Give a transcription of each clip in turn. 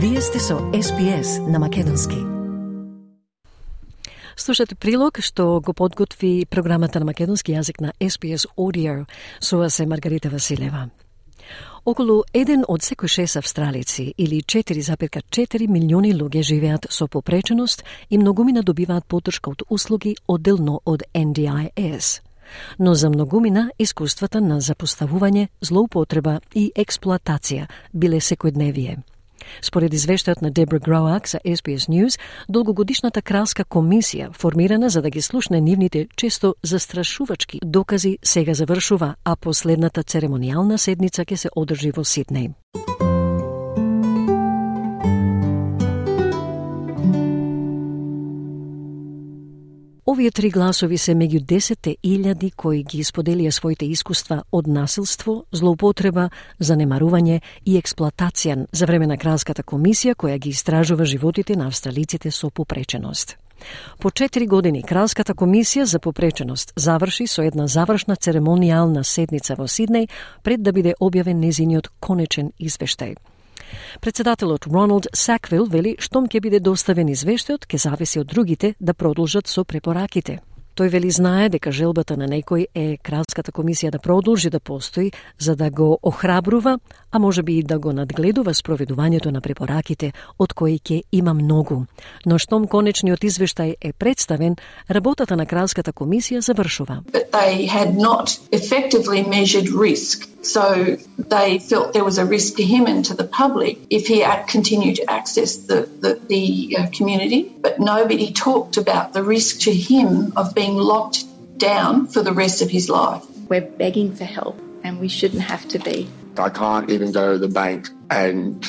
Вие сте со СПС на Македонски. Слушате прилог што го подготви програмата на македонски јазик на SPS Audio со вас е Маргарита Василева. Околу еден од секој шест австралици или 4,4 милиони луѓе живеат со попреченост и многумина добиваат поддршка од услуги одделно од NDIS. Но за многумина искуствата на запоставување, злоупотреба и експлоатација биле секојдневие. Според извештајот на Дебра Гроак за SBS News, долгогодишната кралска комисија, формирана за да ги слушне нивните често застрашувачки докази, сега завршува, а последната церемонијална седница ќе се одржи во Сиднеј. Овие три гласови се меѓу десетте илјади кои ги споделија своите искуства од насилство, злоупотреба, занемарување и експлоатација за време на Кралската комисија која ги истражува животите на австралиците со попреченост. По четири години Кралската комисија за попреченост заврши со една завршна церемонијална седница во Сиднеј пред да биде објавен незиниот конечен извештај. Председателот Роналд Саквил вели штом ќе биде доставен извештајот, ќе зависи од другите да продолжат со препораките. Тој вели знае дека желбата на некој е Кралската комисија да продолжи да постои за да го охрабрува, а може би и да го надгледува спроведувањето на препораките, од кои ќе има многу. Но штом конечниот извештај е представен, работата на Кралската комисија завршува. But they had not effectively measured risk. So they felt there was a risk to him and to the public if he continued to access the, the, the uh, community. But nobody talked about the risk to him of being locked down for the rest of his life. We're begging for help and we shouldn't have to be. I can't even go to the bank and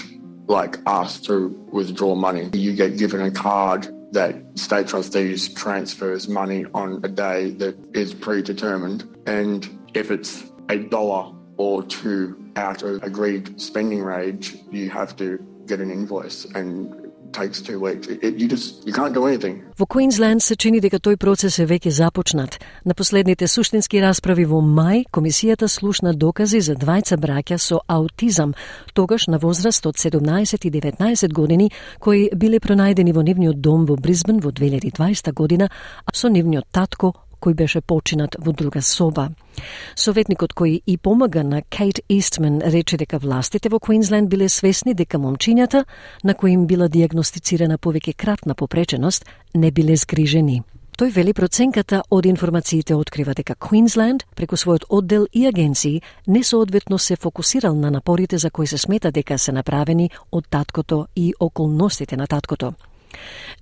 like ask to withdraw money. You get given a card that state trustees transfers money on a day that is predetermined and if it's a dollar or to out of agreed spending range, you have to get an invoice and takes two weeks. It, you just you can't do anything. Во Квинсленд се чини дека тој процес е веќе започнат. На последните суштински расправи во мај, комисијата слушна докази за двајца браќа со аутизам, тогаш на возраст од 17 и 19 години, кои биле пронајдени во нивниот дом во Бризбен во 2020 година, а со нивниот татко кој беше починат во друга соба. Советникот кој и помага на Кейт Истман рече дека властите во Квинсленд биле свесни дека момчињата, на кои им била диагностицирана повеќе кратна попреченост, не биле згрижени. Тој вели проценката од информациите открива дека Квинсленд, преку својот оддел и агенции, несоодветно се фокусирал на напорите за кои се смета дека се направени од таткото и околностите на таткото.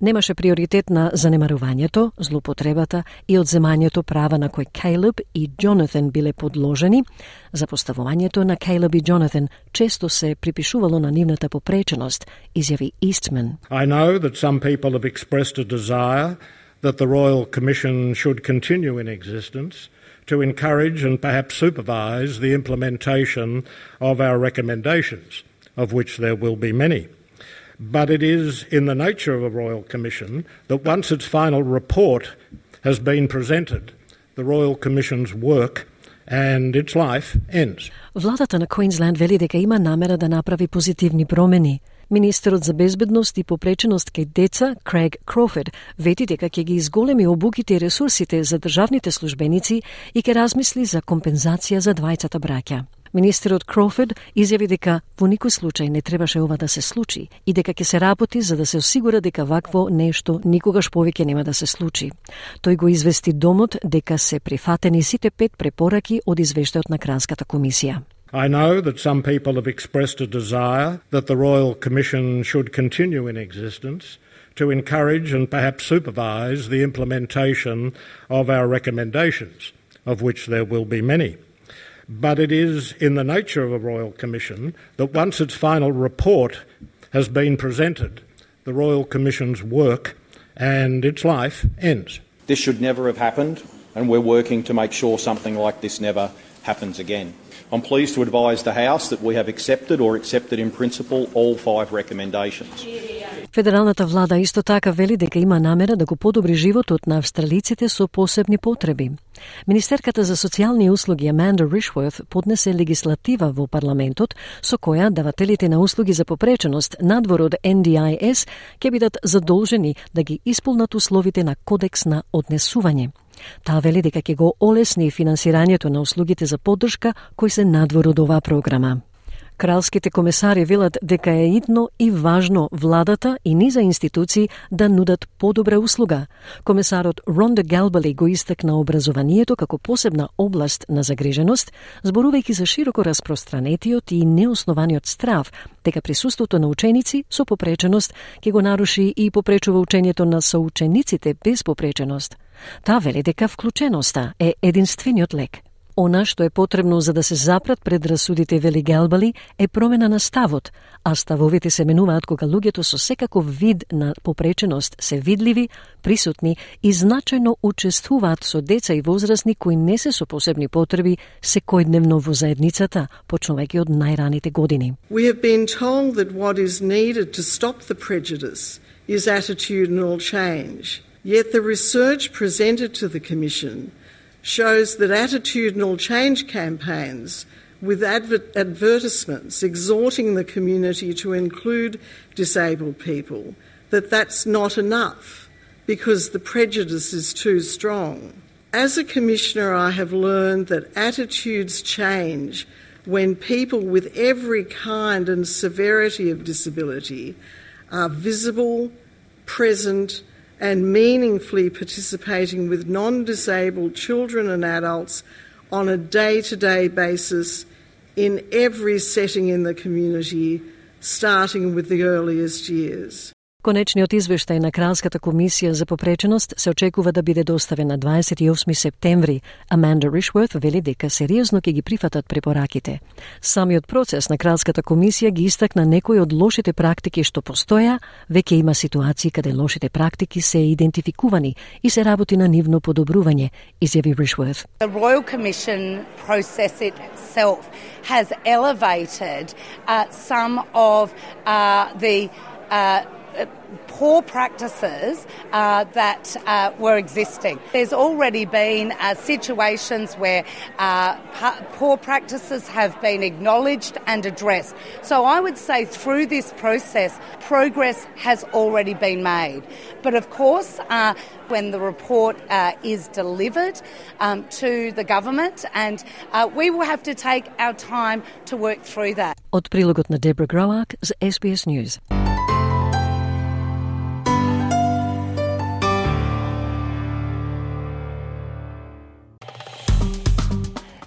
Немаше приоритет на занемарувањето, злоупотребата и одземањето права на кој Кейлеб и Джонатан биле подложени. Запоставувањето на Кейлеб и Джонатан често се припишувало на нивната попреченост, изјави Истман. I know that some people have expressed a desire that the Royal Commission should continue in existence to encourage and perhaps supervise the implementation of our recommendations, of which there will be many. But it is in the nature of a Royal Commission that once its final report has been presented, the Royal Commission's work and its life ends. Владата на Квинсленд вели дека има намера да направи позитивни промени. Министерот за безбедност и попреченост кај деца, Крейг Крофед, вети дека ќе ги изголеми обуките и ресурсите за државните службеници и ќе размисли за компензација за двајцата браќа. Министерот Крофед изјави дека во никој случај не требаше ова да се случи и дека ќе се работи за да се осигура дека вакво нешто никогаш повеќе нема да се случи. Тој го извести домот дека се прифатени сите пет препораки од извештајот на Кранската комисија. I know that some people have expressed a desire that the Royal Commission should continue in existence to encourage and perhaps supervise the implementation of our recommendations, of which there will be many. But it is in the nature of a Royal Commission that once its final report has been presented, the Royal Commission's work and its life ends. This should never have happened, and we're working to make sure something like this never happens again. I'm pleased to advise the House that we have accepted or accepted in principle all five recommendations. Федералната влада исто така вели дека има намера да го подобри животот на австралиците со посебни потреби. Министерката за социјални услуги Аманда Ришворт поднесе легислатива во парламентот со која давателите на услуги за попреченост надвор од NDIS ќе бидат задолжени да ги исполнат условите на кодекс на однесување. Таа вели дека ќе го олесни финансирањето на услугите за поддршка кои се надвор од оваа програма. Кралските комесари велат дека е итно и важно владата и низа институции да нудат подобра услуга. Комесарот Ронда Галбали го истакна образованието како посебна област на загриженост, зборувајќи за широко распространетиот и неоснованиот страв дека присуството на ученици со попреченост ќе го наруши и попречува учењето на соучениците без попреченост. Таа вели дека вклученоста е единствениот лек. Она што е потребно за да се запрат предрасудите вели Гелбали е промена на ставот, а ставовите се менуваат кога луѓето со секаков вид на попреченост се видливи, присутни и значајно учествуваат со деца и возрастни кои не се со посебни потреби секојдневно во заедницата, почнувајќи од најраните години. We have been told that what is needed to stop the prejudice is attitudinal change. Yet the research presented to the Commission shows that attitudinal change campaigns with adver- advertisements exhorting the community to include disabled people that that's not enough because the prejudice is too strong. As a commissioner, I have learned that attitudes change when people with every kind and severity of disability are visible, present, and meaningfully participating with non disabled children and adults on a day to day basis in every setting in the community, starting with the earliest years. Конечниот извештај на Кралската комисија за попреченост се очекува да биде доставен на 28 септември. Аманда Ришворт вели дека сериозно ќе ги прифатат препораките. Самиот процес на Кралската комисија ги истакна некои од лошите практики што постоја, веќе има ситуации каде лошите практики се идентификувани и се работи на нивно подобрување, изјави Ришворт. The Royal Commission process itself has elevated uh, some of uh, the uh, poor practices uh, that uh, were existing. There's already been uh, situations where uh, poor practices have been acknowledged and addressed. So I would say through this process, progress has already been made. But of course, uh, when the report uh, is delivered um, to the government, and we will have to take our time to work through that. Od prilogот na Deborah Groak z SBS News.